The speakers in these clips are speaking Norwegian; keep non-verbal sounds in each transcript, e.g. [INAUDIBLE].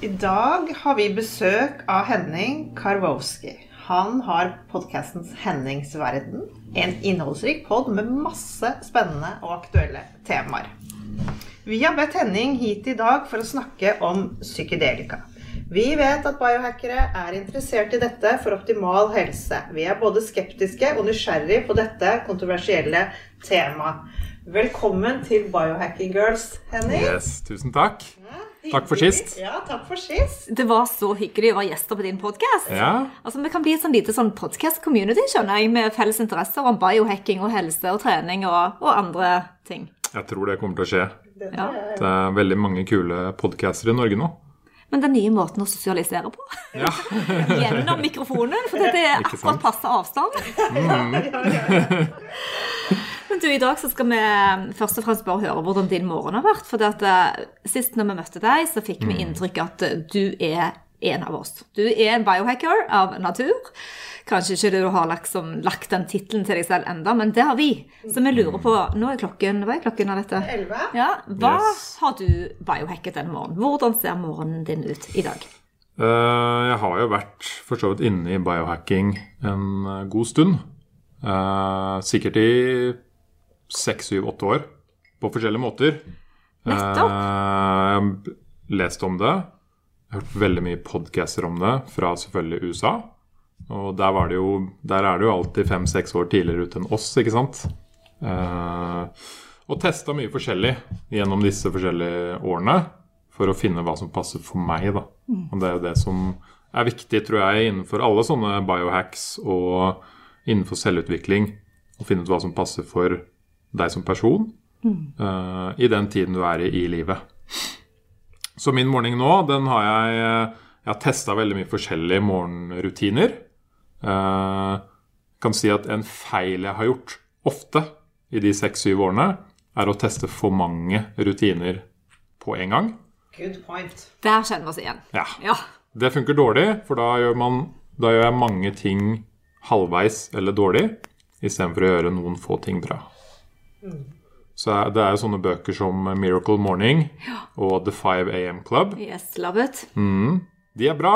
I dag har vi besøk av Henning Karwowski. Han har podkastens Hennings verden. En innholdsrik pod med masse spennende og aktuelle temaer. Vi har bedt Henning hit i dag for å snakke om psykedelika. Vi vet at biohackere er interessert i dette for optimal helse. Vi er både skeptiske og nysgjerrige på dette kontroversielle temaet. Velkommen til Biohacking Girls, Henning. Yes, tusen takk. Takk for sist. Ja, takk for sist. Det var så hyggelig å være gjester på din podkast. Ja, Altså, vi kan bli et sånn lite sånn podcast-community, skjønner jeg, med felles interesser om biohacking og helse og trening og, og andre ting. jeg tror det kommer til å skje. Ja. Det er veldig mange kule podcaster i Norge nå. Men den nye måten å sosialisere på, Ja, [LAUGHS] gjennom mikrofonen, for det er akkurat passe avstand. [LAUGHS] Men du, i dag så skal vi først og fremst bare høre hvordan din morgen har vært. For at, eh, sist når vi møtte deg, så fikk vi inntrykk at eh, du er en av oss. Du er en biohacker av natur. Kanskje ikke du har liksom lagt den tittelen til deg selv enda, men det har vi. Så vi lurer på Nå er klokken Hva er klokken av dette? Elleve. Ja, Hva Yes. har du biohacket denne morgenen? Hvordan ser morgenen din ut i dag? Eh, jeg har jo vært for så vidt inne i biohacking en eh, god stund. Eh, sikkert i seks, syv, åtte år. På forskjellige måter. Nettopp. Eh, jeg har lest om det. Jeg har hørt veldig mye podcaster om det fra selvfølgelig USA. Og der, var det jo, der er det jo alltid fem-seks år tidligere ute enn oss, ikke sant. Eh, og testa mye forskjellig gjennom disse forskjellige årene for å finne hva som passer for meg. da. Og det er jo det som er viktig, tror jeg, innenfor alle sånne biohacks og innenfor selvutvikling. Å finne ut hva som passer for deg som person eh, i den tiden du er i i livet. Så min morgen nå, den har jeg eh, Jeg har testa veldig mye forskjellige morgenrutiner. Eh, kan si at en feil jeg har gjort ofte i de seks-syv årene, er å teste for mange rutiner på en gang. Good point. Der kjenner vi oss igjen. Ja. Ja. Det funker dårlig, for da gjør, man, da gjør jeg mange ting halvveis eller dårlig, istedenfor å gjøre noen få ting bra. Så det er jo sånne bøker som Miracle Morning og The 5 AM Club. Yes, love it. De er bra,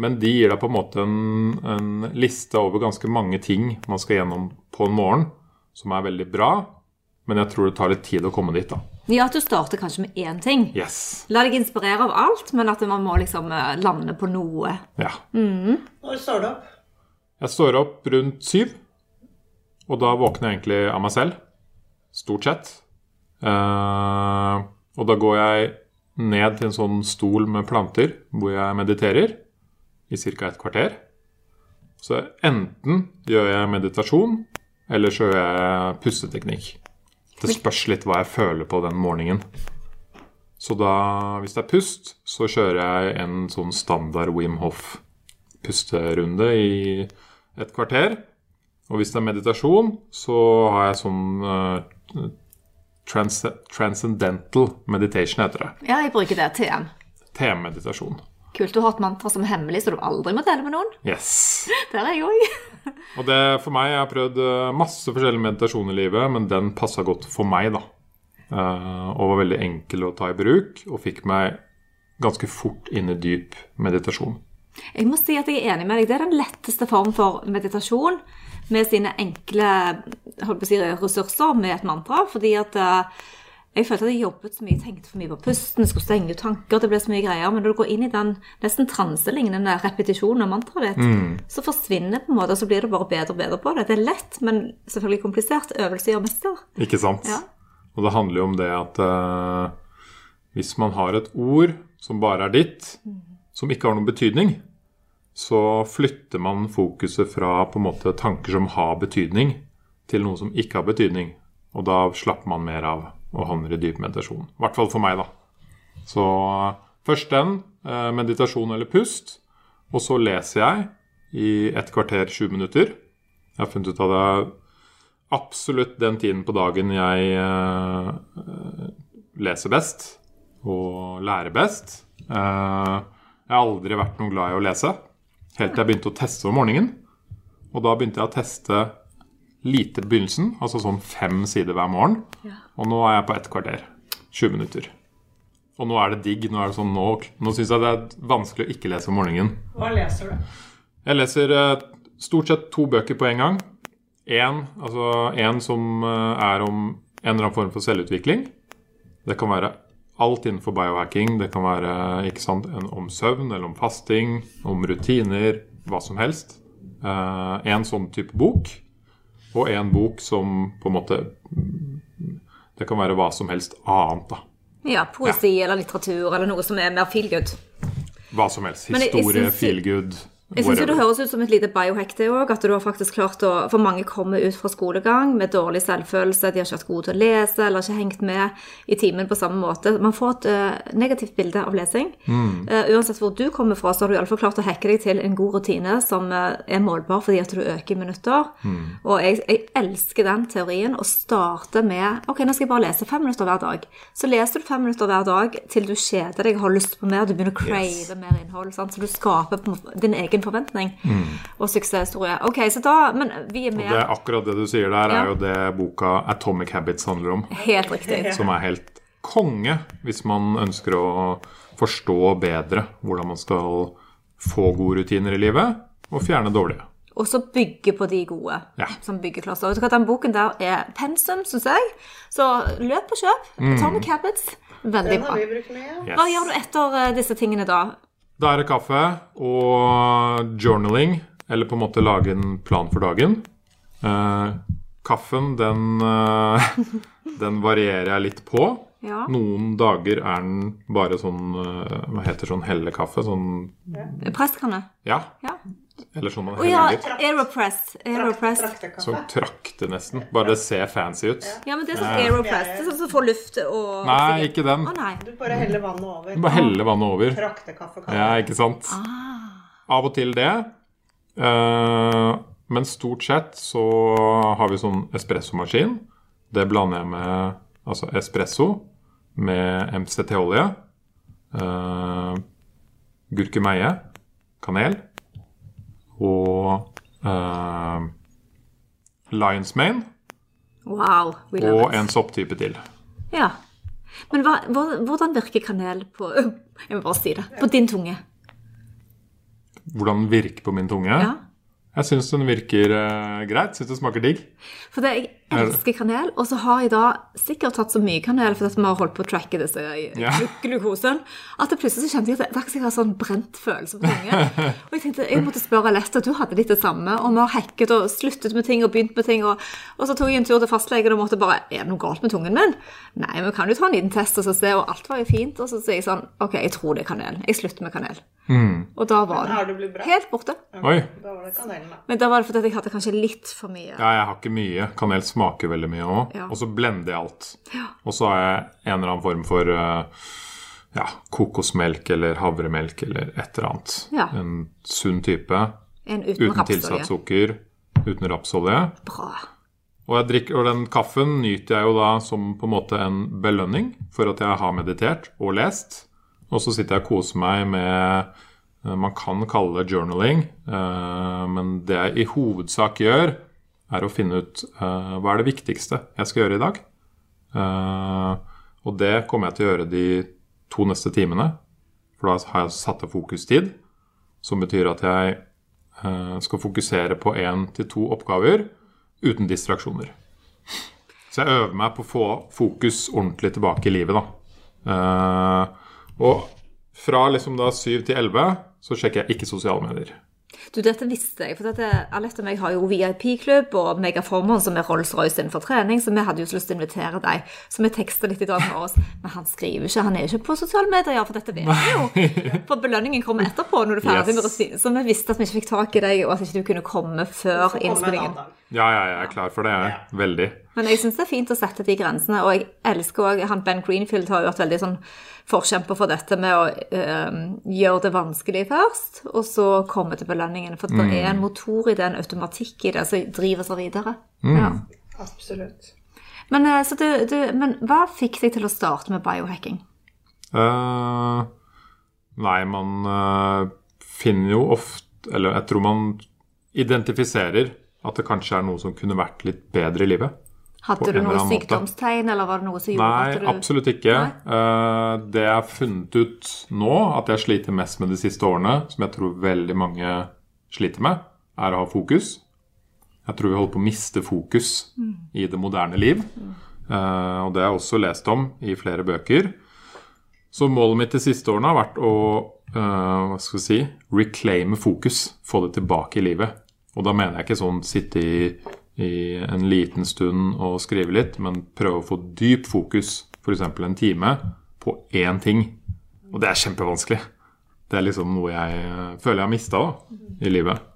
men de gir deg på en måte en, en liste over ganske mange ting man skal gjennom på en morgen, som er veldig bra. Men jeg tror det tar litt tid å komme dit, da. Ja, at du starter kanskje med én ting. Yes. La deg inspirere av alt, men at man må liksom eh, lande på noe. Ja. Når står du opp? Jeg står opp rundt syv, og da våkner jeg egentlig av meg selv. Stort sett. Eh, og da går jeg ned til en sånn stol med planter hvor jeg mediterer i ca. et kvarter. Så enten gjør jeg meditasjon, eller så gjør jeg pusteteknikk. Det spørs litt hva jeg føler på den morgenen. Så da, hvis det er pust, så kjører jeg en sånn standard Wim Hof pusterunde i et kvarter. Og hvis det er meditasjon, så har jeg sånn eh, trans Transcendental meditation, heter det. Ja, jeg bruker det. TM. TM-meditasjon. Kult. Du har et mantra som er hemmelig, så du aldri må dele med noen. Yes. [LAUGHS] Der er jeg òg. [LAUGHS] Og det for meg, jeg har prøvd eh, masse forskjellig meditasjon i livet, men den passa godt for meg, da. Eh, og var veldig enkel å ta i bruk, og fikk meg ganske fort inn i dyp meditasjon. Jeg må si at jeg er enig med deg. Det er den letteste form for meditasjon med sine enkle si, ressurser med et mantra. Fordi at eh, jeg følte at jeg jobbet så mye, tenkte for mye på pusten, skulle stenge ut tanker, det ble så mye greier. Men når du går inn i den nesten transelignende repetisjonen av mantraet ditt, så forsvinner på en måte, og så blir det bare bedre og bedre på det. Det er lett, men selvfølgelig komplisert. Øvelse gjør mester. Ikke sant? Ja. Og det handler jo om det at uh, hvis man har et ord som bare er ditt, som ikke har noen betydning, så flytter man fokuset fra på en måte tanker som har betydning, til noe som ikke har betydning. Og da slapper man mer av og havner i dyp meditasjon. I hvert fall for meg, da. Så eh, først den, eh, meditasjon eller pust. Og så leser jeg i et kvarter 20 minutter. Jeg har funnet ut at det absolutt den tiden på dagen jeg eh, leser best og lærer best. Jeg har aldri vært noe glad i å lese, helt til jeg begynte å teste om morgenen. Og da begynte jeg å teste lite på begynnelsen, altså sånn fem sider hver morgen. Og nå er jeg på ett kvarter. 20 minutter. Og nå er det digg. Nå er det sånn, nå, nå syns jeg det er vanskelig å ikke lese om morgenen. Hva leser du? Jeg leser eh, stort sett to bøker på en gang. Én altså en som eh, er om en eller annen form for selvutvikling. Det kan være alt innenfor biohacking. Det kan være ikke sant, en om søvn eller om fasting, om rutiner, hva som helst. Eh, en sånn type bok. Og en bok som på en måte Det kan være hva som helst annet, da. Ja, poesi eller litteratur eller noe som er mer feel good. Hva som helst. Historie, feel good, Jeg syns jo det høres ut som et lite biohack, det òg. At du har faktisk klart å For mange kommer ut fra skolegang med dårlig selvfølelse, de har ikke vært gode til å lese eller ikke hengt med i timen på samme måte. Man får et uh, negativt bilde av lesing. Mm. Uh, uansett hvor du kommer fra, så har du iallfall klart å hacke deg til en god rutine som uh, er målbar fordi at du øker i minutter. Mm. Og jeg, jeg elsker den teorien å starte med Ok, nå skal jeg bare lese fem minutter hver dag. Så leser du fem minutter hver dag til du kjeder deg og har lyst på mer. Du begynner å crave Yes. mer innhold. Sant? Så du skaper på din egen forventning og suksesshistorie. Ok, så da Men vi er med. Og det er akkurat det du sier der, Ja. er jo det boka Atomic Habits handler om. Helt riktig. Som er helt konge hvis man ønsker å forstå bedre hvordan man skal få gode rutiner i livet, og fjerne dårlige. Og så bygge på de gode. Ja. Som byggeklosser. Vet du hva, Den boken der er pensum, syns jeg. Så løp og kjøp. Atomic Habits. Veldig Den bra. har vi brukt mye. Yes. Hva gjør du etter eh, disse tingene da? Da er det kaffe og journaling, eller på en måte lage en plan for dagen. Eh, kaffen, den, eh, [LAUGHS] den varierer jeg litt på. Ja. Noen dager er den bare sånn eh, Hva heter sånn hellekaffe? Sånn Presskanne? Ja. Ja. Eller sånn man Å ja, heller. Aeropress. Aeropress. Trakt, sånn trakte, nesten. Bare det ser fancy ut. Ja, men det er sånn Aeropress. Det er sånn som får luft og Nei, ikke den. Oh, nei. Du bare heller vannet over. Bare heller vannet over. Traktekaffe. Ja, ikke sant? Ah. Av og til det. Eh, men stort sett så har vi sånn espressomaskin. Det blander jeg med altså espresso med MCT-olje. Uh, gurkemeie, kanel og uh, Lions Mane Wow. Og en sopptype til. Ja. Men hva, hvordan virker kanel på [LAUGHS] Jeg må bare si det. På din tunge? Hvordan den virker på min tunge? Ja. Jeg syns den virker uh, greit. Syns det smaker digg. For det, jeg elsker kanel, og så har jeg da sikkert tatt så mye kanel fordi vi har holdt på å tracke disse i Ja. glukosen, at det plutselig så kjente jeg at akkurat jeg har sånn brent følelse på tunge. Og jeg tenkte, jeg måtte spørre Lett, du hadde litt det samme, og vi har hekket og sluttet med ting og begynt med ting, og, og så tok jeg en tur til fastlegen og måtte bare, er det noe galt med tungen min? Nei, men kan du ta en liten test og så se, og alt var jo fint, og så sier jeg sånn, ok, jeg tror det er kanel. Jeg slutter med kanel. Og da var det helt borte. Oi. Da var det kanelen, da. Men da var det fordi jeg hadde kanskje litt for mye. Ja, jeg har ikke mye. Kanel smaker veldig mye òg. Ja. Og så blender jeg alt. Og så har jeg en eller annen form for eh, ja, kokosmelk eller havremelk eller et eller annet. Ja. En sunn type. En uten, Uten tilsatt sukker. Uten rapsolje. Bra. Og, drikker, og den kaffen nyter jeg jo da som på en måte en belønning for at jeg har meditert og lest. Og så sitter jeg og koser meg med eh, Man kan kalle det journaling, eh, men det jeg i hovedsak gjør, er å finne ut uh, hva er det viktigste jeg skal gjøre i dag. Uh, og det kommer jeg til å gjøre de to neste timene, for da har jeg satt av fokustid. Som betyr at jeg uh, skal fokusere på én til to oppgaver uten distraksjoner. Så jeg øver meg på å få fokus ordentlig tilbake i livet, da. Og fra liksom da syv til 11 så sjekker jeg ikke sosiale medier. Du, dette visste jeg, for dette, Alette og meg har jo VIP-klubb og Megaformon, som er Rolls-Royce innenfor trening, så vi hadde jo så lyst til å invitere deg. Så vi teksta litt i dag med oss. Men han skriver ikke, han er jo ikke på sosiale medier, ja, for dette vet vi jo. For belønningen kommer etterpå når du er ferdig med Yes. rutinen. Så vi visste at vi ikke fikk tak i deg, og at ikke du kunne komme før innspillingen. Ja, ja, jeg er klar for det, jeg. Veldig. Men jeg syns det er fint å sette de grensene, og jeg elsker òg Han Ben Greenfield har jo vært veldig sånn forkjemper for dette med å øh, gjøre det vanskelig først, og så komme til belønningen. For det er en motor i det, en automatikk i det, som driver seg videre. Ja. Absolutt. Men, så du, du, men hva fikk deg til å starte med biohacking? Uh, nei, man uh, finner jo ofte Eller jeg tror man identifiserer at det kanskje er noe som kunne vært litt bedre i livet. Hadde du noen måte. sykdomstegn, eller var det noe som gjorde Nei, at du absolutt ikke. Nei? Eh, det jeg har funnet ut nå, at jeg sliter mest med de siste årene, som jeg tror veldig mange sliter med, er å ha fokus. Jeg tror vi holder på å miste fokus i det moderne liv. Mm. og det har jeg også lest om i flere bøker. Så målet mitt de siste årene har vært å eh, hva skal vi si, reclaime fokus. Få det tilbake i livet. Og da mener jeg ikke sånn sitte i, i en liten stund og skrive litt, men prøve å få dyp fokus, f.eks. en time, på én ting. Og det er kjempevanskelig. Det er liksom noe jeg eh, føler jeg har mista i livet.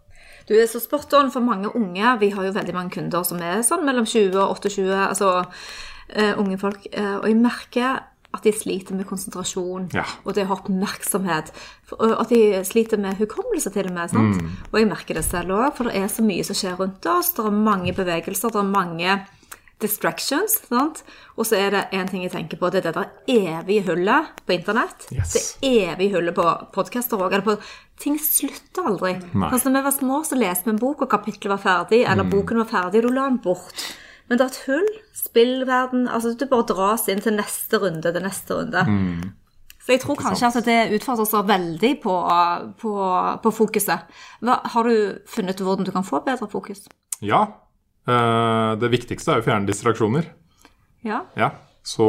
Du er så spot on for mange unge. Vi har jo veldig mange kunder som er sånn mellom 20 og 28, altså uh, unge folk. Uh, og jeg merker at de sliter med konsentrasjon Ja. og det å ha oppmerksomhet. Og At de sliter med hukommelse til og med. sant? Og jeg merker det selv òg, for det er så mye som skjer rundt oss. Det er mange bevegelser, det er mange distractions. sant? Og så er det én ting jeg tenker på, det er det der evige hullet på internett. Yes. Det evige hullet på podcaster òg. Ting slutter aldri. Nei. Altså, når vi var små, så leste vi en bok, og kapittelet var ferdig, eller boken var ferdig, og du la den bort. Men det er et hull. Spillverden altså Du bare dras inn til neste runde til neste runde. Så jeg tror kanskje at det utfordrer oss veldig på, på, på fokuset. Hva, har du funnet ut hvordan du kan få bedre fokus? Ja. eh, det viktigste er å fjerne distraksjoner. Ja. Ja. Så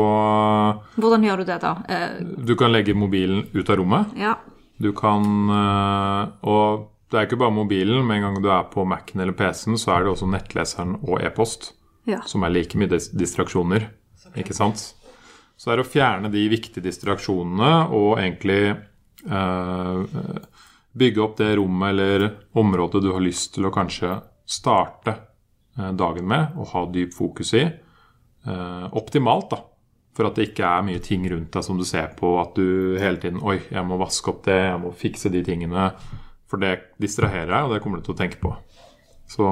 Hvordan gjør du det, da? Eh, du kan legge mobilen ut av rommet. ja. Du kan øh, Og det er ikke bare mobilen. Med en gang du er på Mac-en eller PC-en, så er det også nettleseren og e-post, ja. som er like mye dis distraksjoner. Ikke sant? Så det er å fjerne de viktige distraksjonene og egentlig øh, bygge opp det rommet eller området du har lyst til å kanskje starte øh, dagen med og ha dyp fokus i. Eh, optimalt, da. For at det ikke er mye ting rundt deg som du ser på. At du hele tiden Oi, jeg må vaske opp det, jeg må fikse de tingene. For det distraherer deg, og det kommer du til å tenke på. Så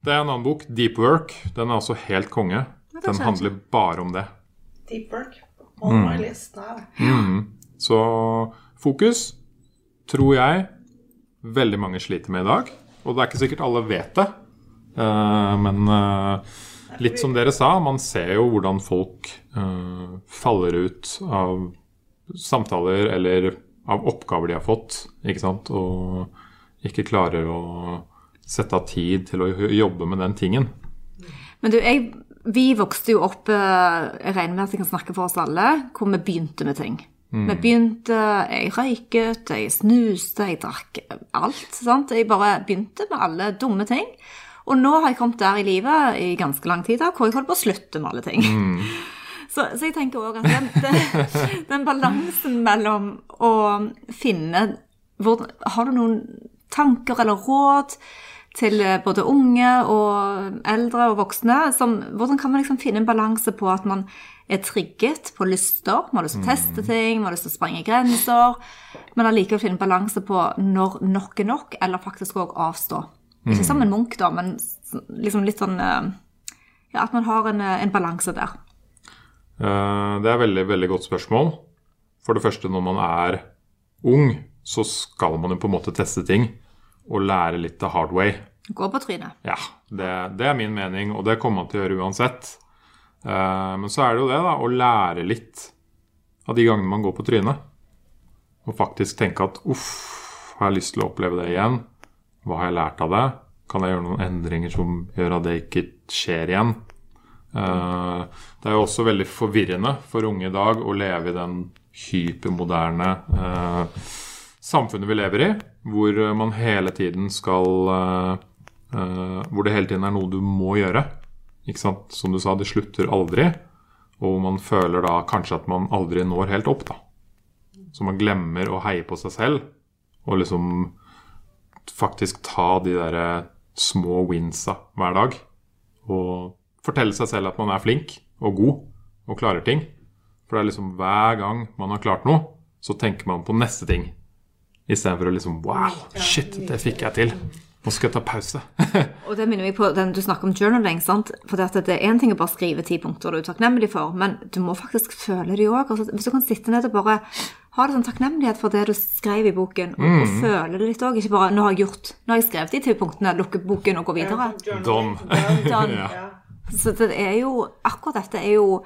Det er en annen bok, Deep Work. Den er også helt konge. Den handler bare om det. Deep work. On my list now. Så fokus tror jeg veldig mange sliter med i dag. Og det er ikke sikkert alle vet det. Uh, men uh, litt som dere sa, man ser jo hvordan folk uh, faller ut av samtaler eller av oppgaver de har fått, ikke sant, og ikke klarer å sette av tid til å jobbe med den tingen. Men du, jeg, vi vokste jo opp eh, Jeg regner med at jeg kan snakke for oss alle, hvor vi begynte med ting. Vi begynte Jeg røyket, jeg snuste, jeg drakk alt. sant? Jeg bare begynte med alle dumme ting. Og nå har jeg kommet der i livet i ganske lang tid da, hvor jeg holder på å slutte med alle ting. [LAUGHS] Så, så jeg tenker òg at den, den, den balansen mellom å finne hvor, Har du noen tanker eller råd til eh, både unge og eldre og voksne? Som, hvordan kan man liksom finne en balanse på at man er trigget på lyster, man har lyst til å teste ting, man har lyst til å sprenge grenser, men allikevel finne en balanse på når nok er nok, eller faktisk òg avstå? Ikke som en munk, da, men liksom litt sånn eh, Ja, at man har en, eh, en balanse der. Det er et veldig, veldig godt spørsmål. For det første, når man er ung, så skal man jo på en måte teste ting og lære litt the hard way. Gå på trynet. Ja, det, det er min mening, og det kommer man til å gjøre uansett. Eh, Men så er det jo det, da, å lære litt av de gangene man går på trynet. Og faktisk tenke at uff, har jeg lyst til å oppleve det igjen? Hva har jeg lært av det? Kan jeg gjøre noen endringer som gjør at det ikke skjer igjen? Eh, Det er jo også veldig forvirrende for unge i dag å leve i den hypermoderne eh, samfunnet vi lever i, hvor eh, man hele tiden skal eh, eh, Hvor det hele tiden er noe du må gjøre. Ikke sant? Som du sa, det slutter aldri. Og man føler da kanskje at man aldri når helt opp, da. Så man glemmer å heie på seg selv, og liksom faktisk ta de derre små winsa hver dag. Og fortelle seg selv at man er flink og god og klarer ting. For det er liksom hver gang man har klart noe, så tenker man på neste ting. Istedenfor å liksom Wow, shit, det fikk jeg til. Nå skal jeg ta pause. [LAUGHS] Og det minner meg på den du snakker om journaling. sant? For det, er én ting å bare skrive ti punkter du er takknemlig for, men du må faktisk føle det òg. Altså, hvis du kan sitte ned og bare ha det sånn takknemlighet for det du skrev i boken, og, og føle det litt òg. Ikke bare 'nå har jeg gjort, nå har jeg skrevet de ti punktene, lukke boken og gå videre'. Done. Done. [LAUGHS] Ja. Så det er jo Akkurat dette er jo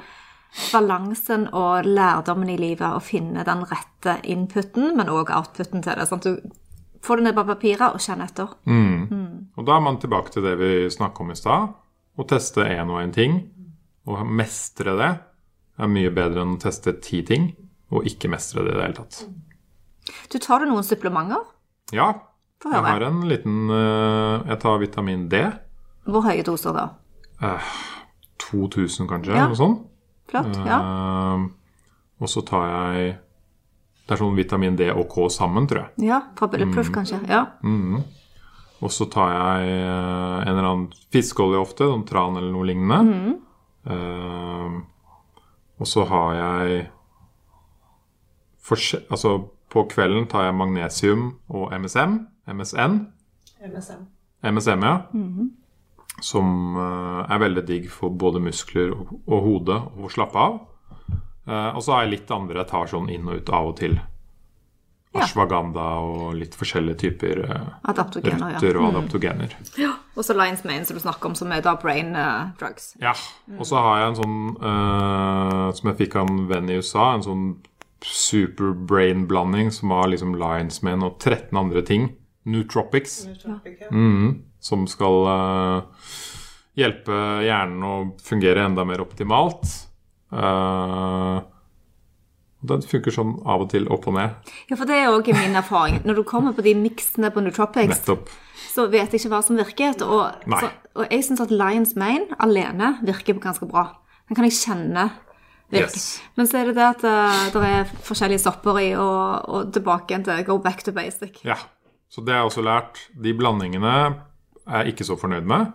balansen og lærdommen i livet å finne den rette inputen, men òg outputen til det. sånn at du får det ned på papiret og kjenner etter. Og da er man tilbake til det vi snakka om i stad. Å teste én og én ting, og mestre det, er mye bedre enn å teste ti ting og ikke mestre det i det hele tatt. Du tar du noen supplementer? Ja, jeg har en liten eh, Jeg tar vitamin D. Hvor høye doser da? 2000 kanskje, Ja. noe sånt. Flott. Ja. Eh, og så tar jeg Det er sånn vitamin D og K sammen, tror jeg. ja fra mm. kanskje. Ja. Og så tar jeg uh, en eller annen fiskeolje ofte, sånn tran eller noe lignende. Eh, og så har jeg Altså, på kvelden tar jeg magnesium og MSM. MSN. MSM. MSM, ja. Som eh, er veldig digg for både muskler og, og hode å slappe av. Eh, og så har jeg litt andre jeg tar sånn inn og ut av og til. Ja. Ashwagandha og litt forskjellige typer uh, Adaptogener, ja. og adaptogener. Og så Lines Main, som du snakker om, som er da brain uh, drugs. Ja. Og så har jeg en sånn uh, som jeg fikk av en venn i USA, en sånn super brain-blanding som har liksom Lines Main og 13 andre ting. Nootropics. Nootropic, ja. mm, som skal uh, hjelpe hjernen å fungere enda mer optimalt. Uh, den funker sånn av og til opp og ned. Ja, for det er òg min erfaring. Når du kommer på de miksene på Nootropics, Nettopp. så vet jeg ikke hva som virker. Og, så, og jeg syns at Lions Mane alene virker ganske bra. Den kan jeg kjenne virker. Yes. Men så er det det at uh, det er forskjellige stopper i, og, og tilbake igjen til go back to basic. Ja. Så det har jeg også lært. De blandingene er jeg ikke så fornøyd med.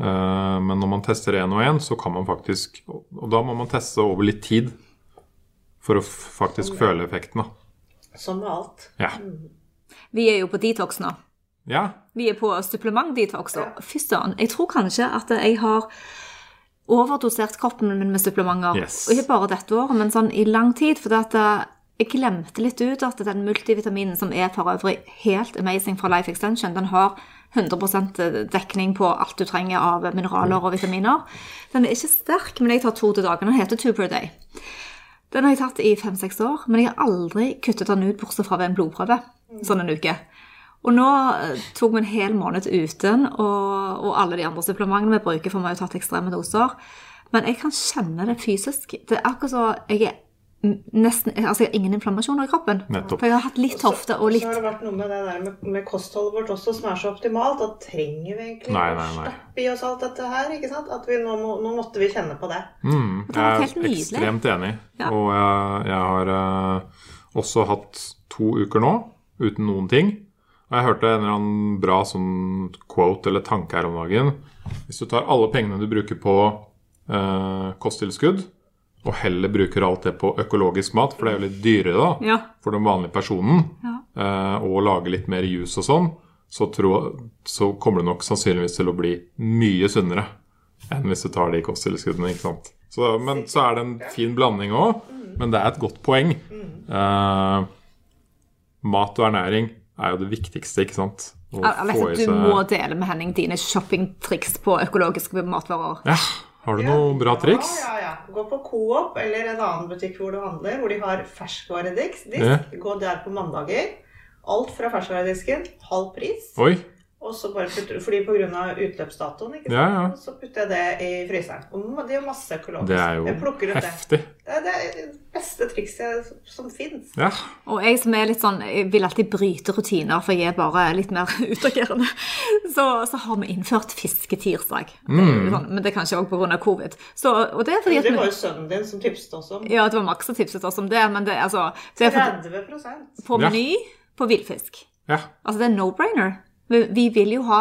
Eh, men når man tester én og én, så kan man faktisk Og da må man teste over litt tid for å faktisk faktisk føle effekten. da. Som med alt. Ja. Vi er jo på detox nå. ja. Vi er på supplement-detox. Fy søren, jeg tror kanskje at jeg har overdosert kroppen min med supplementer. Yes. Og ikke bare dette året, men sånn i lang tid. For at eh, jeg glemte litt ut at den multivitaminen, som er for øvrig helt amazing fra Life Extension, den har 100% dekning på alt du trenger av mineraler og vitaminer. Den er ikke sterk, men jeg tar to til dagen. Den heter two per day. Den har jeg tatt i fem-seks år, men jeg har aldri kuttet den ut bortsett fra ved en blodprøve. Sånn en uke. Og nå eh, tok vi en hel måned uten, og, og alle de andre supplementene vi bruker, for vi har jo tatt ekstreme doser. Men jeg kan kjenne det fysisk. Det er akkurat så jeg er nesten Altså, jeg har ingen inflammasjoner i kroppen. Nettopp. For jeg har hatt litt hofte og litt Så har det vært noe med det der med, med kostholdet vårt også som er så optimalt. Da trenger vi egentlig Nei, å nei, nei. stappe i oss alt dette her? ikke sant? At vi nå, må, nå måtte vi kjenne på det. Mm, jeg er ekstremt enig. Ja. Og jeg, jeg har uh, også hatt to uker nå uten noen ting. Og jeg hørte en eller annen bra sånn quote eller tanke her om dagen. Hvis du tar alle pengene du bruker på uh, kosttilskudd, og heller bruker alt det på økologisk mat, for det er jo litt dyrere da, Ja. for den vanlige personen, Ja. eh, og lage litt mer juice og sånn, så, tro, så kommer du nok sannsynligvis til å bli mye sunnere enn hvis du tar de kosttilskuddene. ikke sant? Så, men så er det en fin blanding òg, men det er et godt poeng. Eh, mat og ernæring er jo det viktigste, ikke sant? Jeg vet at du må dele med Henning dine shoppingtriks på økologiske matvarer. Ja, har du noen bra triks? Ja, ja, ja. Gå på Coop eller en annen butikk hvor du handler, hvor de har ferskvaredisk. Disk. Ja. Gå der på mandager. Alt fra ferskvaredisken. Halv pris. Oi, Og så bare putter, fordi pga. utløpsdatoen, ikke sant? Ja, ja. så putter jeg det i fryseren. Og det er jo masse økologisk. det er jo heftig. det. Det er det beste trikset som fins. Ja, Og jeg som er litt sånn, jeg vil alltid bryte rutiner, for jeg er bare litt mer [LAUGHS] utagerende. Så, så har vi innført fisketirsdag. Er Sånn, men det er kanskje òg pga. covid. Så, og det er fordi at Det var jo sønnen din som tipset oss om Ja, det var Max som tipset oss om det, men det, altså, det er for, 30 på Ja. Meny på villfisk. ja. Altså, det er no-brainer. Vi, vi vil jo ha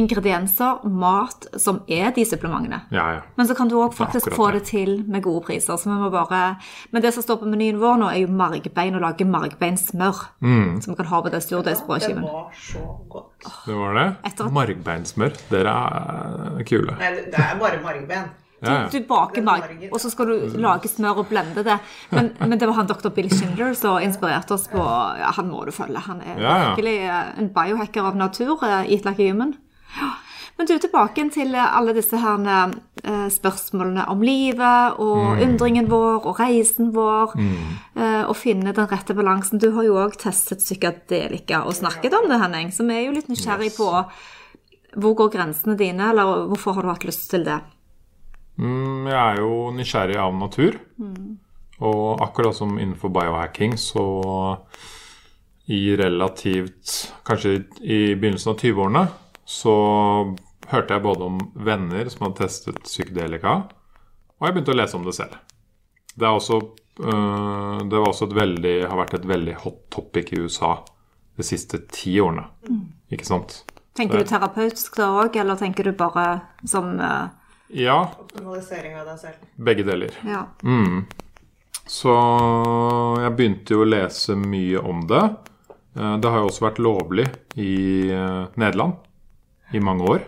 ingredienser, mat, som er de supplementene. Ja, ja. Men så kan du òg faktisk akkurat få det. det til med gode priser. Så vi må bare... Men det som står på menyen vår nå, er jo margbein, å lage margbeinsmør. Mm. Som vi kan ha på Det surdeigsbrødskiven. var så godt. Det var det. Margbeinsmør. Dere er kule. Nei, det er bare margben. Ja, Du ja. baker mag, og så skal du lage smør og blende det. Men, men det var han dr. Bill Schindler som inspirerte oss på ja, Han må du følge. Han er Ja, ja. virkelig eh, en biohacker av natur. eh, Eat like a human. Ja. Men du, tilbake til eh, alle disse her eh, spørsmålene om livet og undringen vår og reisen vår. Mm. Og finne den rette balansen. Du har jo òg testet psykadelika og snakket om det, Henning. Så vi er jo litt nysgjerrig Yes. på hvor går grensene dine, eller hvorfor har du hatt lyst til det? Mm, jeg er jo nysgjerrig av natur. Og akkurat som innenfor biohacking, så i relativt Kanskje i begynnelsen av 20-årene så hørte jeg både om venner som hadde testet psykedelika, og jeg begynte å lese om det selv. Det, er også, øh, det veldig, har vært et veldig hot topic i USA de siste ti årene. Ikke sant? Tenker du terapeutisk da òg, eller tenker du bare som eh, Ja, Optimalisering av deg selv. begge deler. Ja. Så jeg begynte jo å lese mye om det. Eh, Det har jo også vært lovlig i eh, Nederland i mange år.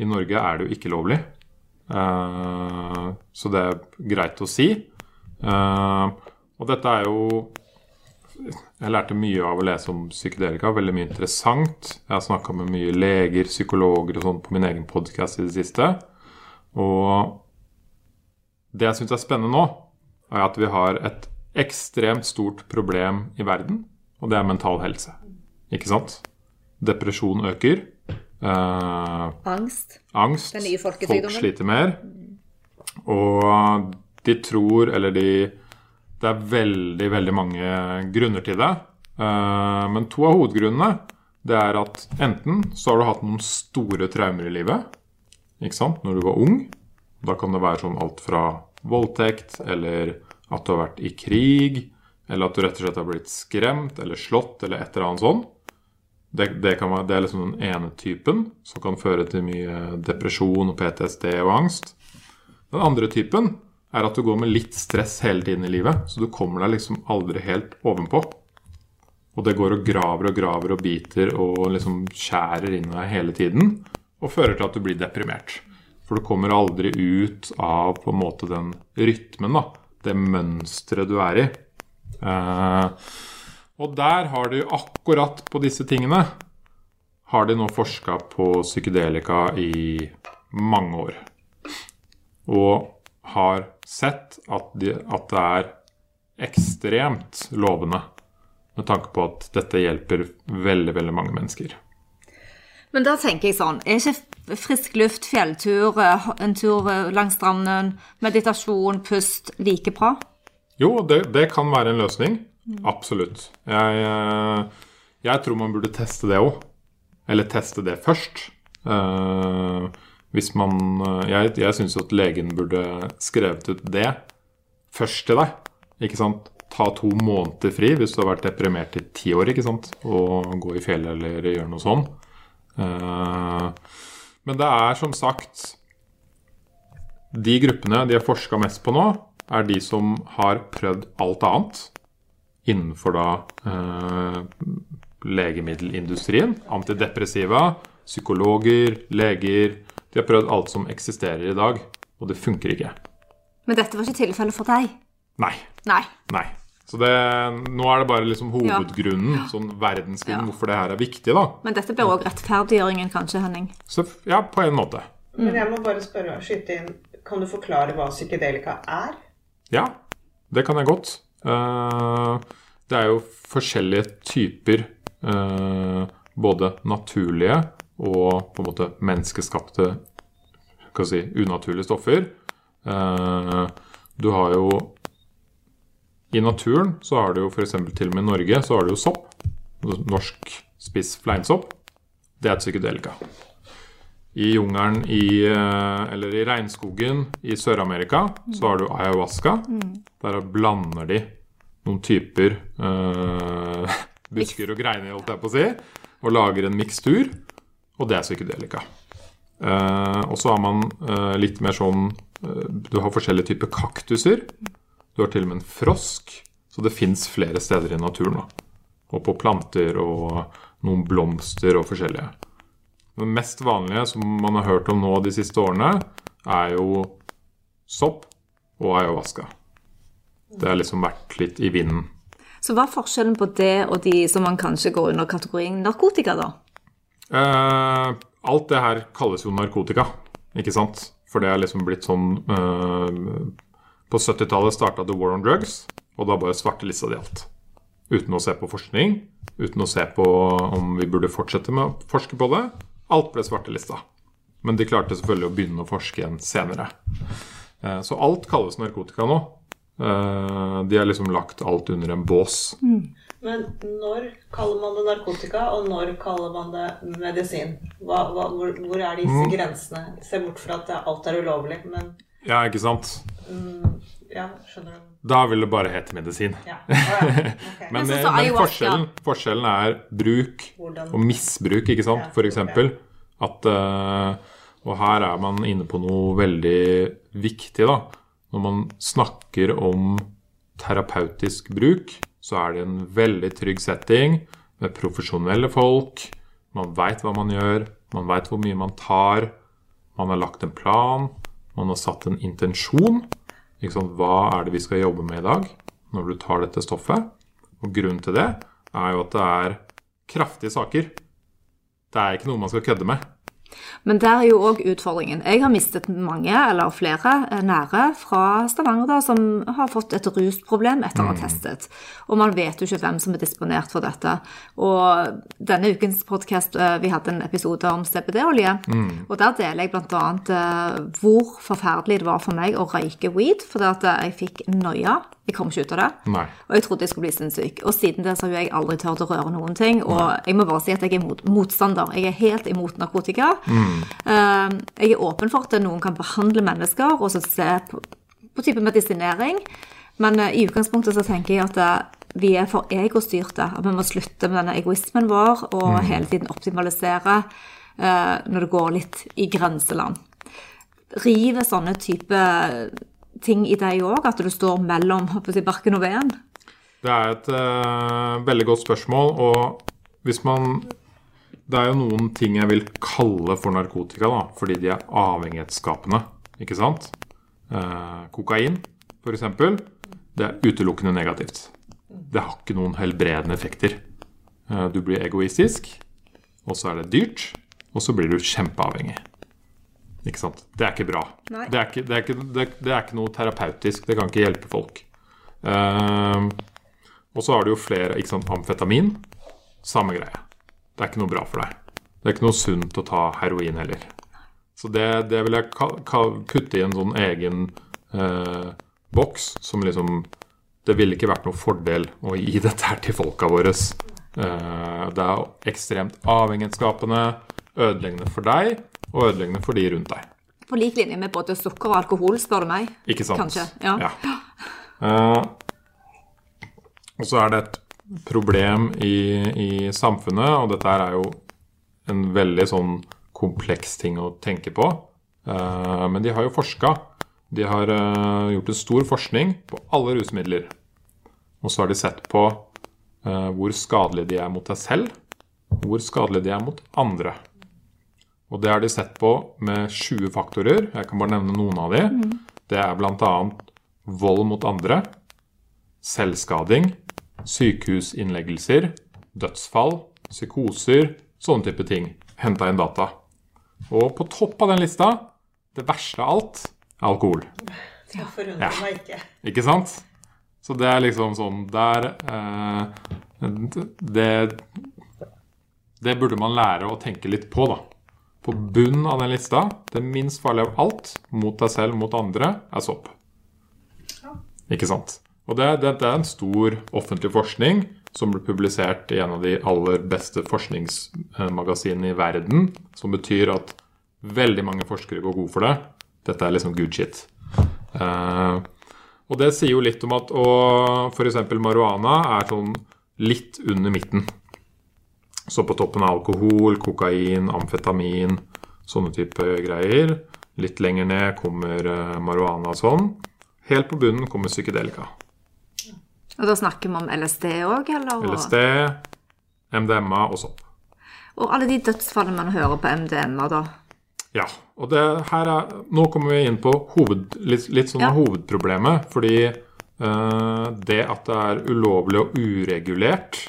I Norge er det jo ikke lovlig. Eh, Så det er greit å si. Eh, Og dette er jo Jeg lærte mye av å lese om psykedelika. Veldig mye interessant. Jeg har snakka med mye leger, psykologer og sånn på min egen podkast i det siste. Og det jeg syns er spennende nå, er at vi har et ekstremt stort problem i verden, og det er mental helse. Ikke sant? Depresjon øker. Eh, Angst. angst. Den nye folkesykdommen. Folk sliter mer. Og de tror, eller de Det er veldig, veldig mange grunner til det. Eh, Men to av hovedgrunnene det er at enten så har du hatt noen store traumer i livet, når du var ung. Da kan det være sånn alt fra voldtekt, eller at du har vært i krig, eller at du rett og slett har blitt skremt eller slått, eller et eller annet sånn. Det, det, være, det er liksom den ene typen, som kan føre til mye depresjon og PTSD og angst. Den andre typen er at du går med litt stress hele tiden i livet, så du kommer deg liksom aldri helt ovenpå. Og det går og graver og graver og biter og liksom skjærer inn i deg hele tiden. Og fører til at du blir deprimert. For du kommer aldri ut av på en måte den rytmen, da. Det mønsteret du er i. Eh, og der har de akkurat på disse tingene har de nå forska på psykedelika i mange år. Og har sett at, de, at det er ekstremt lovende med tanke på at dette hjelper veldig, veldig mange mennesker. Men da tenker jeg sånn, er ikke frisk luft, fjelltur, eh, en tur eh, langs stranden, meditasjon, pust like bra? Jo, det, det kan være en løsning. Absolutt. Jeg, eh, jeg tror man burde teste det òg. Eller teste det først. Hvis man Jeg, jeg syns at legen burde skrevet ut det først til deg. Ikke sant? Ta to måneder fri hvis du har vært deprimert i ti år, ikke sant? Og gå i fjellet eller gjøre noe sånn. Eh, men det er som sagt De gruppene de har forska mest på nå, er de som har prøvd alt annet innenfor da eh, legemiddelindustrien. Antidepressiva, psykologer, leger. De har prøvd alt som eksisterer i dag, og det funker ikke. Men dette var ikke tilfellet for deg? Nei. Nei. Nei. Så det, nå er det bare liksom hovedgrunnen, sånn verdensgrunnen, Ja. hvorfor det her er viktig, da. Men dette blir òg rettferdiggjøringen, kanskje, Henning? Så ja, på en måte. Men jeg må bare spørre, skyte inn, kan du forklare hva psykedelika er? Ja, det kan jeg godt. Uh, det er jo forskjellige typer uh, både naturlige og på en måte menneskeskapte skal si, unaturlige stoffer. Uh, du har jo I naturen så har du jo f.eks. til og med i Norge så har du jo sopp. Norsk spiss fleinsopp. Det er psykedelika. I jungelen i, eh, eller i regnskogen i Sør-Amerika så har du ayahuasca. Der blander de noen typer øh, [LAUGHS] busker og greiner, holdt jeg på å si. og lager en mikstur, og det er psykedelika. Uh, og så har man uh, litt mer sånn uh, Du har forskjellige typer kaktuser. Du har til og med en frosk. Så det fins flere steder i naturen. Da. Og på planter og noen blomster og forskjellige. Det mest vanlige som man har hørt om nå de siste årene, er jo sopp og ayahuasca. Det har liksom vært litt i vinden. Så hva er forskjellen på det og de som man kanskje går under kategorien narkotika, da? Eh, alt det her kalles jo narkotika, ikke sant? For det er liksom blitt sånn eh, På 70-tallet starta The War on Drugs, og da bare svartelista de alt. Uten å se på forskning, uten å se på om vi burde fortsette med å forske på det. Alt ble svartelista. Men de klarte selvfølgelig å begynne å forske igjen senere. Eh, så alt kalles narkotika nå. Eh, de har liksom lagt alt under en bås. Men når kaller man det narkotika, og når kaller man det medisin? Hva, hva, hvor, hvor er disse grensene? Se bort fra at alt er ulovlig, men Ja, ikke sant? Mm, Ja, skjønner du? Da vil det bare hete medisin. Ja. Oh, ja. Okay. [LAUGHS] Men, Men eh, men ayahuasca. forskjellen, forskjellen er bruk Hvordan- og misbruk, ikke sant? Ja, For eksempel at eh, Og her er man inne på noe veldig viktig, da. Når man snakker om terapeutisk bruk, så er det en veldig trygg setting med profesjonelle folk. Man veit hva man gjør, man veit hvor mye man tar. Man har lagt en plan, man har satt en intensjon. Hva er det vi skal jobbe med i dag når du tar dette stoffet? Og grunnen til det er jo at det er kraftige saker. Det er ikke noe man skal kødde med. Men der er jo òg utfordringen. Jeg har mistet mange, eller flere, eh, nære fra Stavanger da, som har fått et rusproblem etter å ha testet. Og man vet jo ikke hvem som er disponert for dette. Og denne ukens podkast, vi hadde en episode om CBD-olje. Og der deler jeg bl.a. hvor forferdelig det var for meg å røyke weed, fordi at eh, jeg fikk noia. Jeg kom ikke ut av det. Nei. Og jeg trodde jeg skulle bli sinnssyk. Og siden det så har jeg aldri turt å røre noen ting. Og jeg må bare si at jeg er mot, motstander. Jeg er helt imot narkotika. Eh, jeg er åpen for at noen kan behandle mennesker og så se på, på type medisinering. Men uh, i utgangspunktet så tenker jeg at uh, vi er for egostyrte. At vi må slutte med denne egoismen vår og hele tiden optimalisere eh, når det går litt i grenseland. Rive sånne type ting i deg òg, at du står mellom si, barken og veden? Det er et uh, veldig godt spørsmål, og hvis man Det er jo noen ting jeg vil kalle for narkotika, da, fordi de er avhengighetsskapende, ikke sant? Uh, kokain, f.eks., det er utelukkende negativt. Det har ikke noen helbredende effekter. Uh, du blir egoistisk, og så er det dyrt, og så blir du kjempeavhengig. Ikke sant? Det er ikke bra. Det er ikke, det, er ikke, det, det er ikke noe terapeutisk. Det kan ikke hjelpe folk. Uh, og så har du jo flere ikke sant, Amfetamin. Samme greie. Det er ikke noe bra for deg. Det er ikke noe sunt å ta heroin heller. Så det, det vil jeg kutte i en sånn egen uh, boks som liksom Det ville ikke vært noe fordel å gi [LAUGHS] dette her til folka våre. Uh, det er ekstremt avhengighetsskapende, ødeleggende for deg og ødeleggende for de rundt deg. På lik linje med både sukker og alkohol, spør du meg. Ikke sant? Kanskje, ja. Eh, og så er det et problem i, i samfunnet, og dette er jo en veldig sånn kompleks ting å tenke på. Uh, men de har jo forska. De har uh, gjort en stor forskning på alle rusmidler. Og så har de sett på uh, hvor skadelige de er mot deg selv, hvor skadelige de er mot andre. Og det har de sett på med 20 faktorer. Jeg kan bare nevne noen av de. Det er bl.a. vold mot andre, selvskading, sykehusinnleggelser, dødsfall, psykoser, sånne type ting. Henta inn data. Og på topp av den lista, det verste av alt, er alkohol. Det forundrer Ja. meg ikke. Ikke sant? Så det er liksom sånn Der eh, Det Det burde man lære å tenke litt på, da. På bunnen av den lista, det minst farlige av alt, mot deg selv, mot andre, er sopp. Ikke sant? Og det, dette er en stor offentlig forskning som ble publisert i en av de aller beste forskningsmagasinene i verden, som betyr at veldig mange forskere går god for det. Dette er liksom good shit. Eh, og det sier jo litt om at f.eks. marihuana er sånn litt under midten. Så på toppen av alkohol, kokain, amfetamin, sånne type greier. Litt lenger ned kommer eh, marihuana og sånn. Helt på bunnen kommer psykedelika. Og da snakker vi om LSD òg, eller? LSD, MDMA og sopp. Og alle de dødsfallene man hører på MDMA, da. Ja, og det her er Nå kommer vi inn på hoved, litt, litt sånn Ja. hovedproblemet. Fordi øh, det at det er ulovlig og uregulert,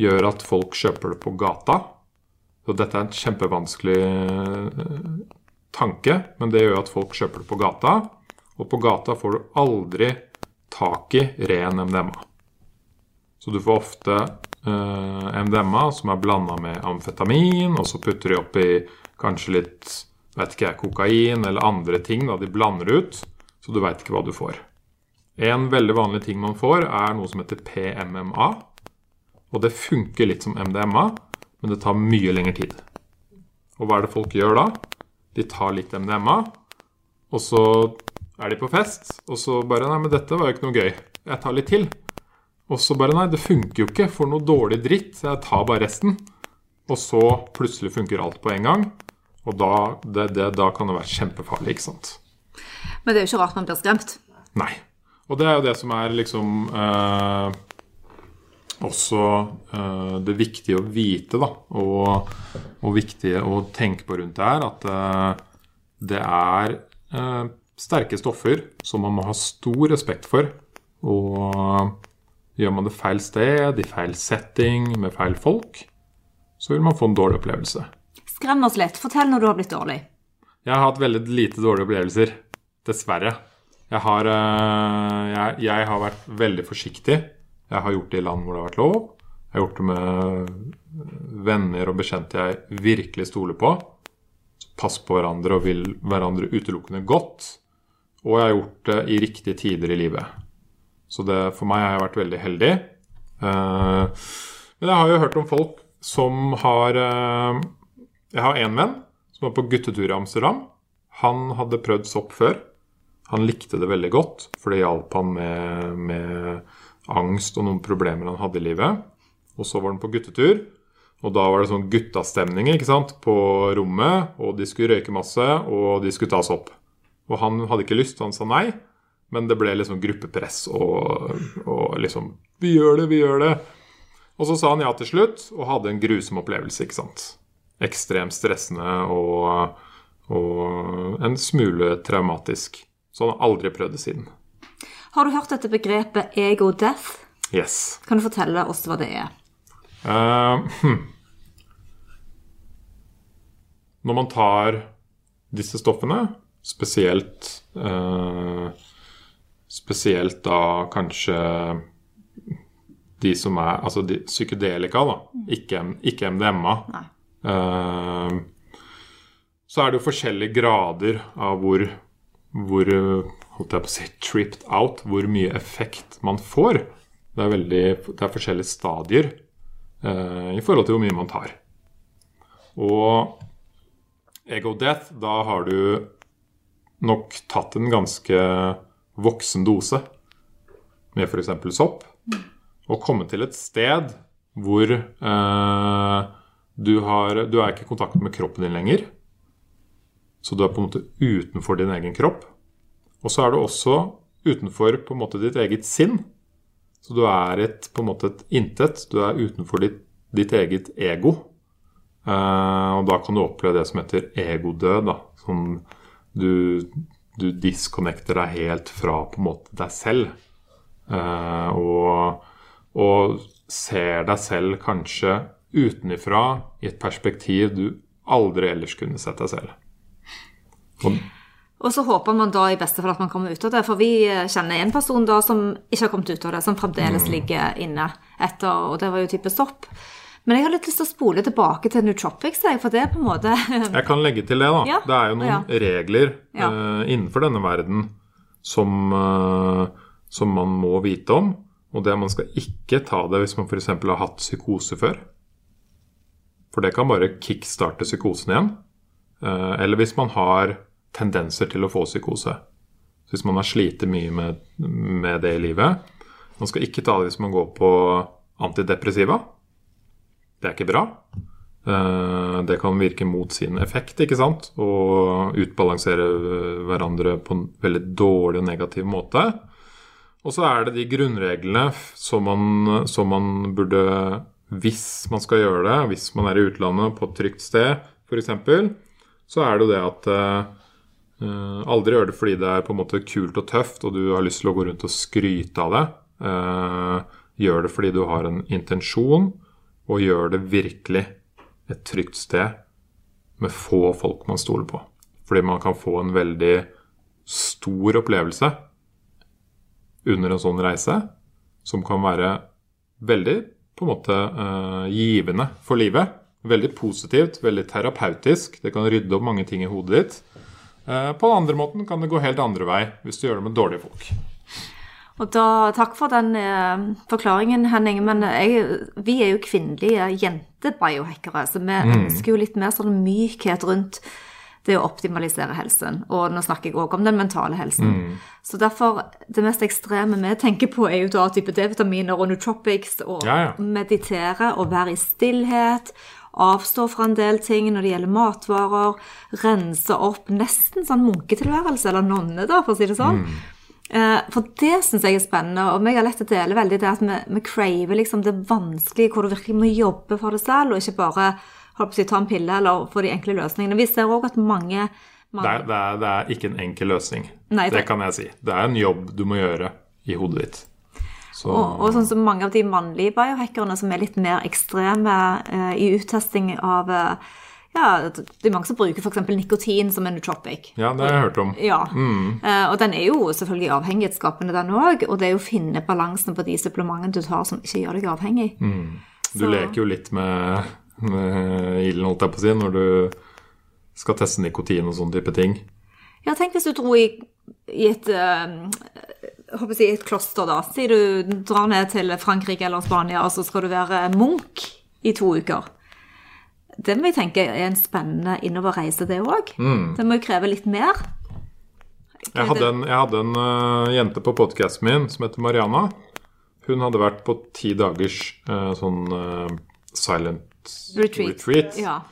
gjør at folk kjøper det på gata. Så dette er en kjempevanskelig eh, tanke, men det gjør at folk kjøper det på gata. Og på gata får du aldri tak i ren MDMA. Så du får ofte eh, MDMA som er blanda med amfetamin, og så putter de oppi kanskje litt vet ikke jeg, kokain eller andre ting. da De blander ut, så du veit ikke hva du får. En veldig vanlig ting man får, er noe som heter PMMA. Og det funker litt som MDMA, men det tar mye lengre tid. Og hva er det folk gjør da? De tar litt MDMA, og så er de på fest, og så bare Nei, men dette var jo ikke noe gøy. Jeg tar litt til. Og så bare Nei, det funker jo ikke. For noe dårlig dritt. Så jeg tar bare resten. Og så plutselig funker alt på en gang. Og da, det, det, da kan det være kjempefarlig, ikke sant. Men det er jo ikke rart man blir skremt. Nei. Og det er jo det som er liksom eh, også eh, det viktige å vite, da. Og, og viktige å tenke på rundt det her, at eh, det er eh, sterke stoffer som man må ha stor respekt for. Og gjør man det feil sted, i feil setting, med feil folk, så vil man få en dårlig opplevelse. Skrem oss litt. Fortell når du har blitt dårlig. Jeg har hatt veldig lite dårlige opplevelser. Dessverre. Jeg har, eh, jeg, jeg har vært veldig forsiktig. Jeg har gjort det i land hvor det har vært lov. Jeg har gjort det med venner og bekjente jeg virkelig stoler på. Pass på hverandre og vil hverandre utelukkende godt. Og jeg har gjort det i riktige tider i livet. Så det, for meg har jeg vært veldig heldig. Eh, men jeg har jo hørt om folk som har eh, Jeg har én venn som var på guttetur i Amsterdam. Han hadde prøvd sopp før. Han likte det veldig godt, for det hjalp han med, med angst og noen problemer han hadde i livet. Og så var han på guttetur, og da var det sånn guttastemning ikke sant, på rommet. Og de skulle røyke masse, og de skulle ta opp. Og han hadde ikke lyst, han sa nei. Men det ble liksom gruppepress og, og liksom Vi gjør det, vi gjør det. Og så sa han ja til slutt, og hadde en grusom opplevelse, ikke sant. Ekstremt stressende og, og en smule traumatisk. Så han har aldri prøvd det siden. Har du hørt dette begrepet ego death? Yes. Kan du fortelle oss hva det er? Uh, hm. Når man tar disse stoffene, spesielt uh, Spesielt da kanskje de som er Altså de, psykedelika, da. Ikke, ikke MDMA. Nei. Eh, så er det jo forskjellige grader av hvor, hvor holdt jeg på å si, tripped out, hvor mye effekt man får. Det er, veldig, det er forskjellige stadier eh, i forhold til hvor mye man tar. Og ego death, da har du nok tatt en ganske voksen dose med f.eks. sopp, og kommet til et sted hvor eh, du, har, du er ikke i kontakt med kroppen din lenger. Så du er på en måte utenfor din egen kropp. Og så er du også utenfor på en måte ditt eget sinn. Så du er et, på en måte et intet. Du er utenfor ditt, ditt eget ego. Eh, og da kan du oppleve det som heter egodød. Da. Sånn du, du disconnecter deg helt fra på en måte deg selv. Eh, og, og ser deg selv kanskje utenifra i et perspektiv du aldri ellers kunne sett deg selv. Og, Og så håper man da i beste fall at man kommer ut av det. For vi eh, kjenner en person da som ikke har kommet ut av det, som fremdeles ligger inne etter, og det var jo type stopp. Men jeg har litt lyst til å spole tilbake til nootropics, for det er på en måte [LAUGHS] Jeg kan legge til det, da. Ja, Det er jo noen ja. regler Ja. Uh, innenfor denne verden som, uh, som man må vite om. Og det er man skal ikke ta det hvis man f.eks. har hatt psykose før. For det kan bare kickstarte psykosen igjen. Uh, eller hvis man har tendenser til å få psykose. Så hvis man har slitt mye med, med det i livet Man skal ikke ta det hvis man går på antidepressiva. Det er ikke bra. Eh, Det kan virke mot sin effekt, ikke sant? Og utbalansere eh, hverandre på en veldig dårlig og negativ måte. Og så er det de grunnreglene som man, som man burde Hvis man skal gjøre det, hvis man er i utlandet på et trygt sted f.eks., så er det jo det at eh, aldri gjør det fordi det er på en måte kult og tøft og du har lyst til å gå rundt og skryte av det. Uh, gjør det fordi du har en intensjon, og gjør det virkelig et trygt sted med få folk man stoler på. Fordi man kan få en veldig stor opplevelse under en sånn reise, som kan være veldig på en måte uh, givende for livet. Veldig positivt, veldig terapeutisk. Det kan rydde opp mange ting i hodet ditt. Eh, på den andre måten kan det gå helt andre vei hvis du gjør det med dårlige folk. Og da, Takk for den eh, forklaringen, Henning. Men jeg, vi er jo kvinnelige jentebiohackere, så vi ønsker jo litt mer sånn mykhet rundt det å optimalisere helsen. Og nå snakker jeg òg om den mentale helsen. Så derfor, det mest ekstreme vi tenker på, er jo da type D-vitaminer og nootropics, og Ja, ja. meditere og være i stillhet. Avstå fra en del ting når det gjelder matvarer. Rense opp. Nesten sånn munketilværelse, eller nonne, da, for å si det sånn. Eh, For det syns jeg er spennende, og meg har lett å dele veldig det at vi, vi craver liksom det vanskelige, hvor du virkelig må jobbe for det selv, og ikke bare holdt på å si, ta en pille eller få de enkle løsningene. Vi ser òg at mange, Det er, det, er, det er ikke en enkel løsning. Nei, det det- kan jeg si. Det er en jobb du må gjøre i hodet ditt. Så og, og sånn som mange av de mannlige biohackerne som er litt mer ekstreme eh, i uttesting av eh, Ja, det er mange som bruker f.eks. nikotin som en nootropic. Ja, det har jeg hørt om. Ja, eh, og den er jo selvfølgelig avhengighetsskapende, den òg. Og det er jo å finne balansen på de supplementene du tar som ikke gjør deg avhengig. Du Så- leker jo litt med, med ilden, holdt jeg på å si, når du skal teste nikotin og sånne type ting. Ja, tenk hvis du dro i, i et jeg håper jeg, et kloster, da. Si du drar ned til Frankrike eller Spania, og så skal du være munk i to uker. Det må jeg tenke er en spennende innoverreise, det òg. Det må jo kreve litt mer. Jeg hadde en, jeg hadde en uh, jente på podkasten min som heter Mariana. Hun hadde vært på ti dagers uh, sånn uh, silent Retreat. retreat. Ja.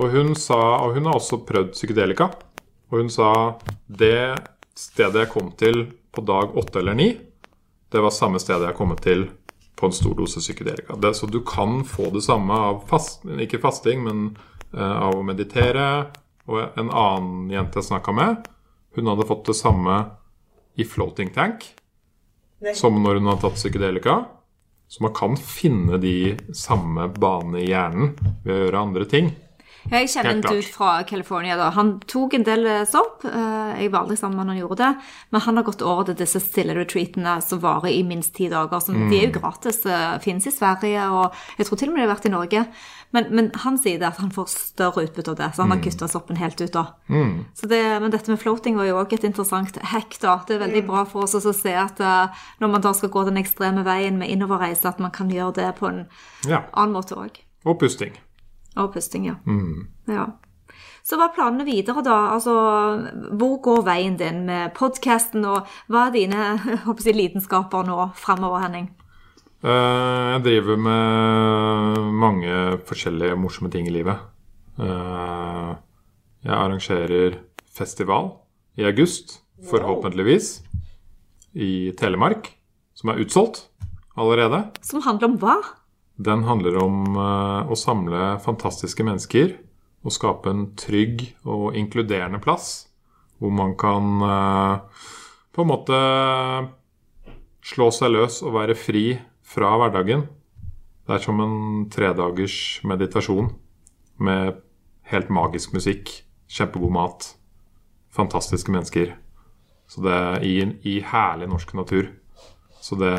Og hun sa, og hun har også prøvd psykedelika. Og hun sa det stedet jeg kom til på dag åtte eller ni, det var samme stedet jeg kom til på en stor dose psykedelika. Det, så du kan få det samme av fast, ikke fasting, men uh, av å meditere. Og en annen jente jeg snakka med, hun hadde fått det samme i floating tank som når hun hadde tatt psykedelika. Så man kan finne de samme banene i hjernen ved å gjøre andre ting. Jeg kjenner en dude fra California. da. Han tok en del eh, sopp. eh, Jeg var aldri sammen med han gjorde det. Men han har gått over til disse stille retreatene som varer i minst ti dager. Som, De er jo gratis. Fins Finnes i Sverige, og jeg tror til og med de har vært i Norge. Men, men han sier det at han får større utbytte av det, så han har kutta soppen helt ut. da. Så det, men dette med floating var jo òg et interessant hack. da. Det er veldig bra for oss å se at eh, når man da skal gå den ekstreme veien med innoverreise, at man kan gjøre det på en Ja. annen måte òg. Og pusting. Og ja. Mm. ja. Så hva er planene videre, da? Altså, hvor går veien din med podkasten, og hva er dine [LAUGHS] jeg lidenskaper nå framover, Henning? Eh, Jeg driver med mange forskjellige morsomme ting i livet. Eh, Jeg arrangerer festival i august, forhåpentligvis, i Telemark, som er utsolgt allerede. Som handler om hva? Den handler om eh, å samle fantastiske mennesker og skape en trygg og inkluderende plass hvor man kan eh, på en måte slå seg løs og være fri fra hverdagen. Det er som en tredagers meditasjon med helt magisk musikk, kjempegod mat, fantastiske mennesker. Så det er i, i herlig norsk natur. Så det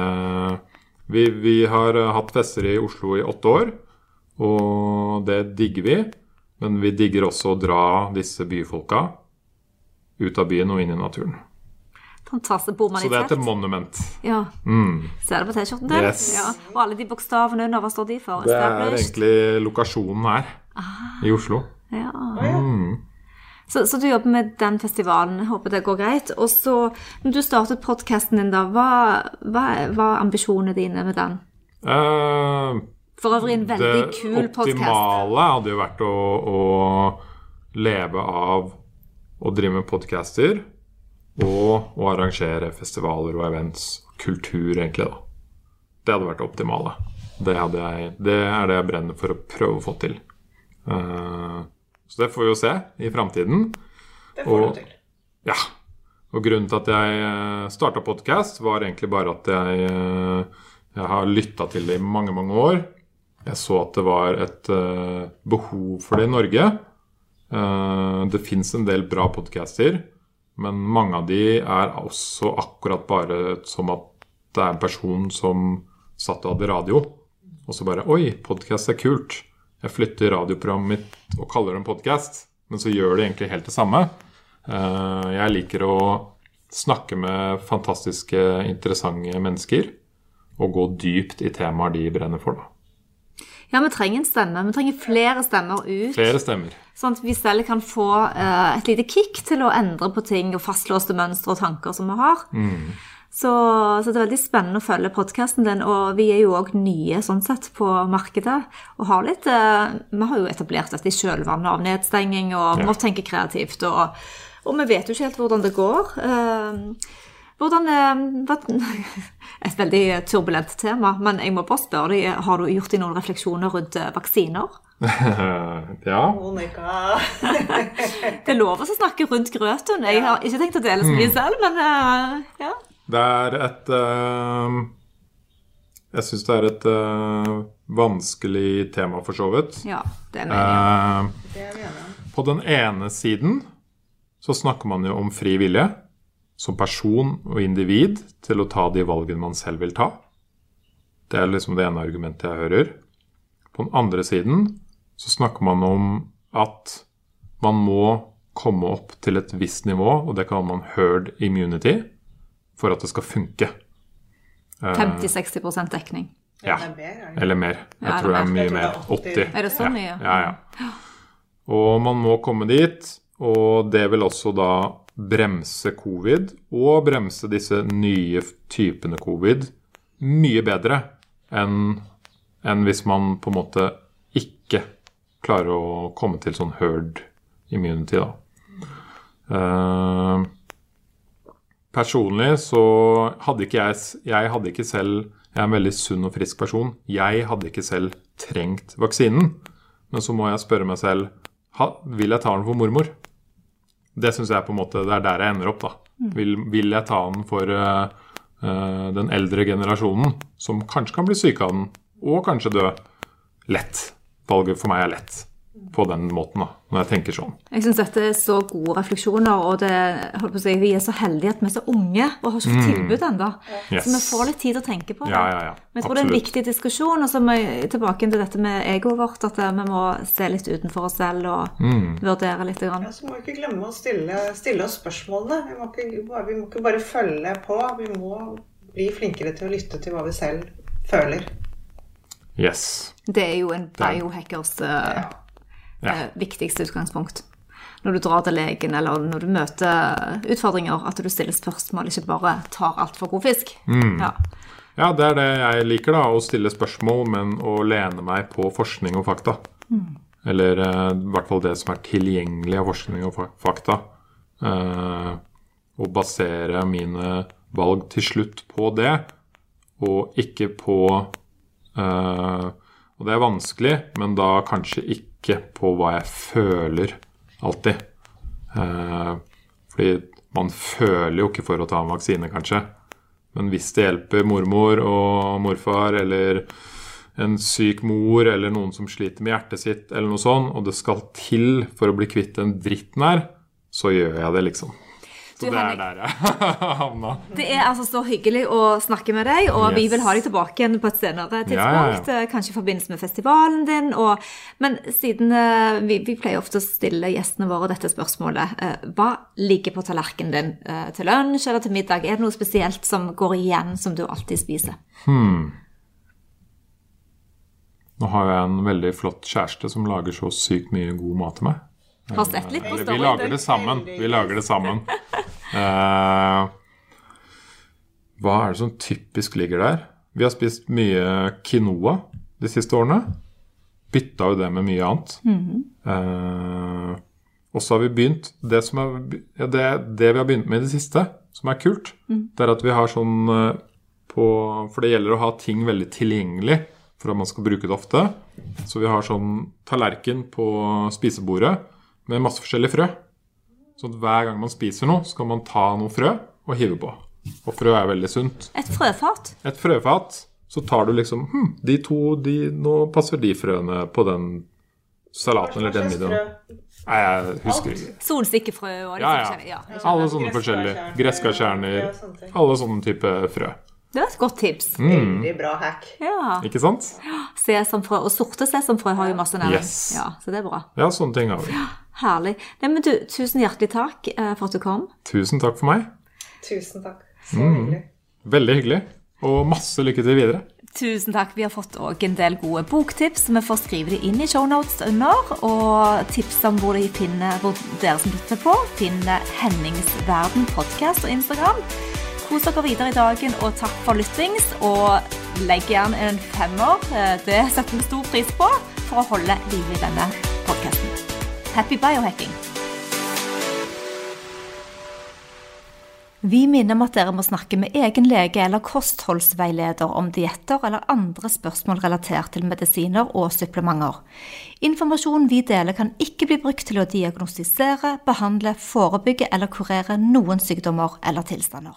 vi, vi har hatt fester i Oslo i åtte år, og det digger vi. Men vi digger også å dra disse byfolka ut av byen og inn i naturen. Fantastisk. Bor man Så det er heter Monument. Ja. Mm. Ser du på T-skjorten din? Yes. Ja. Og alle de bokstavene under, hva står de for? Det er egentlig lokasjonen her i Oslo. Ja. Mm. Så, så du jobber med den festivalen. Jeg Håper det går greit. Og så, når du startet podkasten din, da, hva, hva var ambisjonene dine med den? Uh, For øvrig en veldig kul Det podkast. optimale hadde jo vært å, å leve av å drive med podcaster og å arrangere festivaler og events. Kultur, egentlig, da. Det hadde vært det optimale. Det, jeg, det er det jeg brenner for å prøve å få til. Eh, så det får vi jo se i framtiden. Det får Og- du til. Ja. Og grunnen til at jeg starta podkast, var egentlig bare at jeg, eh, jeg har lytta til det i mange, mange år. Jeg så at det var et uh, behov for det i Norge. Uh, det fins en del bra podcaster, men mange av de er også akkurat bare som at det er en person som satt og hadde radio, og så bare Oi, podkast er kult. Jeg flytter radioprogrammet mitt og kaller det en podkast, men så gjør det egentlig helt det samme. Eh, Jeg liker å snakke med fantastiske, interessante mennesker og gå dypt i temaer de brenner for. Da. Ja, vi trenger en stemme. Vi trenger flere stemmer ut. Flere stemmer. Sånn at vi selv kan få eh, et lite kick til å endre på ting og fastlåste mønstre og tanker som vi har. Så, så det er veldig spennende å følge podkasten din, og vi er jo òg nye sånn sett på markedet. Og har litt eh, Vi har jo etablert dette i kjølvannet av nedstenging, og vi Ja. må tenke kreativt. Og, og vi vet jo ikke helt hvordan det går. Eh, hvordan eh, hva- [LAUGHS] Et veldig turbulent tema, men jeg må bare spørre deg, har du gjort deg noen refleksjoner rundt eh, vaksiner? [LAUGHS] ja. Monica. [LAUGHS] Det er lov å snakke rundt grøten. Jeg har ikke tenkt å dele så mye selv, men eh, ja. Det er et uh, Jeg syns det er et uh, vanskelig tema, for så vidt. ja det er jeg. Eh, Det er vi enige om. På den ene siden så snakker man jo om fri vilje som person og individ til å ta de valgene man selv vil ta. Det er liksom det ene argumentet jeg hører. På den andre siden så snakker man om at man må komme opp til et visst nivå, og det kaller man herd immunity, for at det skal funke. Eh, 50-60 dekning. ja, er er eller mer. Jeg tror det er mye mer. er 80. 80. Er det så mye? Ja, ja. Og man må komme dit, og det vil også da bremse covid, og bremse disse nye typene covid, mye bedre enn enn hvis man på en måte ikke klarer å komme til sånn herd immunity, da. Eh, personlig så hadde ikke jeg Jeg hadde ikke selv Jeg er en veldig sunn og frisk person. Jeg hadde ikke selv trengt vaksinen. Men så må jeg spørre meg selv Vil jeg ta den for mormor? Det syns jeg på en måte Det er der jeg ender opp, da. Vil, vil jeg ta den for uh, den eldre generasjonen, som kanskje kan bli syke av den, og kanskje dø lett? Valget for meg er lett på den måten, da, når jeg tenker sånn. Jeg syns dette er så gode refleksjoner, og det, holdt på å si, vi er så heldige at vi er så unge og har ikke fått tilbud ennå. Mm. Yes. Så vi får litt tid til å tenke på det. Ja, ja, ja. Men jeg tror det er en viktig diskusjon. Og så må jeg tilbake til dette med egoet vårt, at eh, vi må se litt utenfor oss selv og Mm. vurdere litt. Grann. Ja, så må vi ikke glemme å stille, stille oss spørsmålene. Vi må, ikke, bare- vi må ikke bare følge på. Vi må bli flinkere til å lytte til hva vi selv føler. Yes. Det er jo en biohackers eh, Ja. eh, viktigste utgangspunkt. Når du drar til legen eller når du møter utfordringer, at du stiller spørsmål, ikke bare tar alt for god fisk. Mm. Ja. Ja, det er det jeg liker, da. Å stille spørsmål, men å lene meg på forskning og fakta. Eller eh, i hvert fall det som er tilgjengelig av forskning og fakta. Eh, og basere mine valg til slutt på det, og ikke på eh, Og det er vanskelig, men da kanskje ikke på hva jeg føler alltid. Eh, fordi man føler jo ikke for å ta en vaksine, kanskje. Men hvis det hjelper mormor og morfar eller en syk mor eller noen som sliter med hjertet sitt, eller noe sånt, og det skal til for å bli kvitt den dritten her, så gjør jeg det, liksom. Så Du, det er der jeg havna. [LAUGHS] Det er altså så hyggelig å snakke med deg, og vi vil ha deg tilbake igjen på et senere tidspunkt. Ja, ja, eh, Kanskje i forbindelse med festivalen din. Og, men siden eh, vi, vi pleier ofte å stille gjestene våre dette spørsmålet. eh, Hva ligger på tallerkenen din til lunsj eller til middag? Er det noe spesielt som går igjen, som du alltid spiser? Nå har jeg en veldig flott kjæreste som lager så sykt mye god mat til meg. Har sett litt på Eller vi lager det sammen. Vi lager det sammen. uh, hva er det som typisk ligger der? Vi har spist mye quinoa. de siste årene. Bytta jo det med mye annet. Eh, og så har vi begynt det, som er, ja, det, det vi har begynt med i det siste, som er kult, det er at vi har sånn eh, på For det gjelder å ha ting veldig tilgjengelig for at man skal bruke det ofte. Så vi har sånn tallerken på spisebordet med masse forskjellige frø. Så at hver gang man spiser noe, så kan man ta noe frø og hive på. Og frø er veldig sunt. Et frøfat. Et frøfat, så tar du liksom hm, De to, de, nå passer de frøene på den salaten eller den middagen. Nei, jeg husker ikke. Solsikkefrø og litt Ja, ja. forskjellig. Ja. Alle sånne forskjellige. Gresskarkjerner. Alle sånne type frø. Det var et godt tips. Mm. Veldig bra hack. Ja. Ikke sant? Sesamfrø. Og sorte sesamfrø har jo masse næring. Yes. Ja, så det er bra. Ja, sånne ting har vi. Herlig. Nei, men du, tusen hjertelig takk eh, for at du kom. Tusen takk for meg. Tusen takk. Så hyggelig. Veldig hyggelig. Og masse lykke til videre. Tusen takk. Vi har fått også en del gode boktips. Vi får skrive det inn i shownotes under. Og tips om hvor, de finner, hvor dere som lytter på, finner Hennings Verden podkast og Instagram. Kos dere videre i dagen, og takk for lyttings. Og legg gjerne en femmer. eh, Det setter vi stor pris på for å holde liv i denne podkasten. Happy biohacking! Vi minner om at dere må snakke med egen lege eller kostholdsveileder om dietter eller andre spørsmål relatert til medisiner og supplementer. Informasjonen vi deler kan ikke bli brukt til å diagnostisere, behandle, forebygge eller kurere noen sykdommer eller tilstander.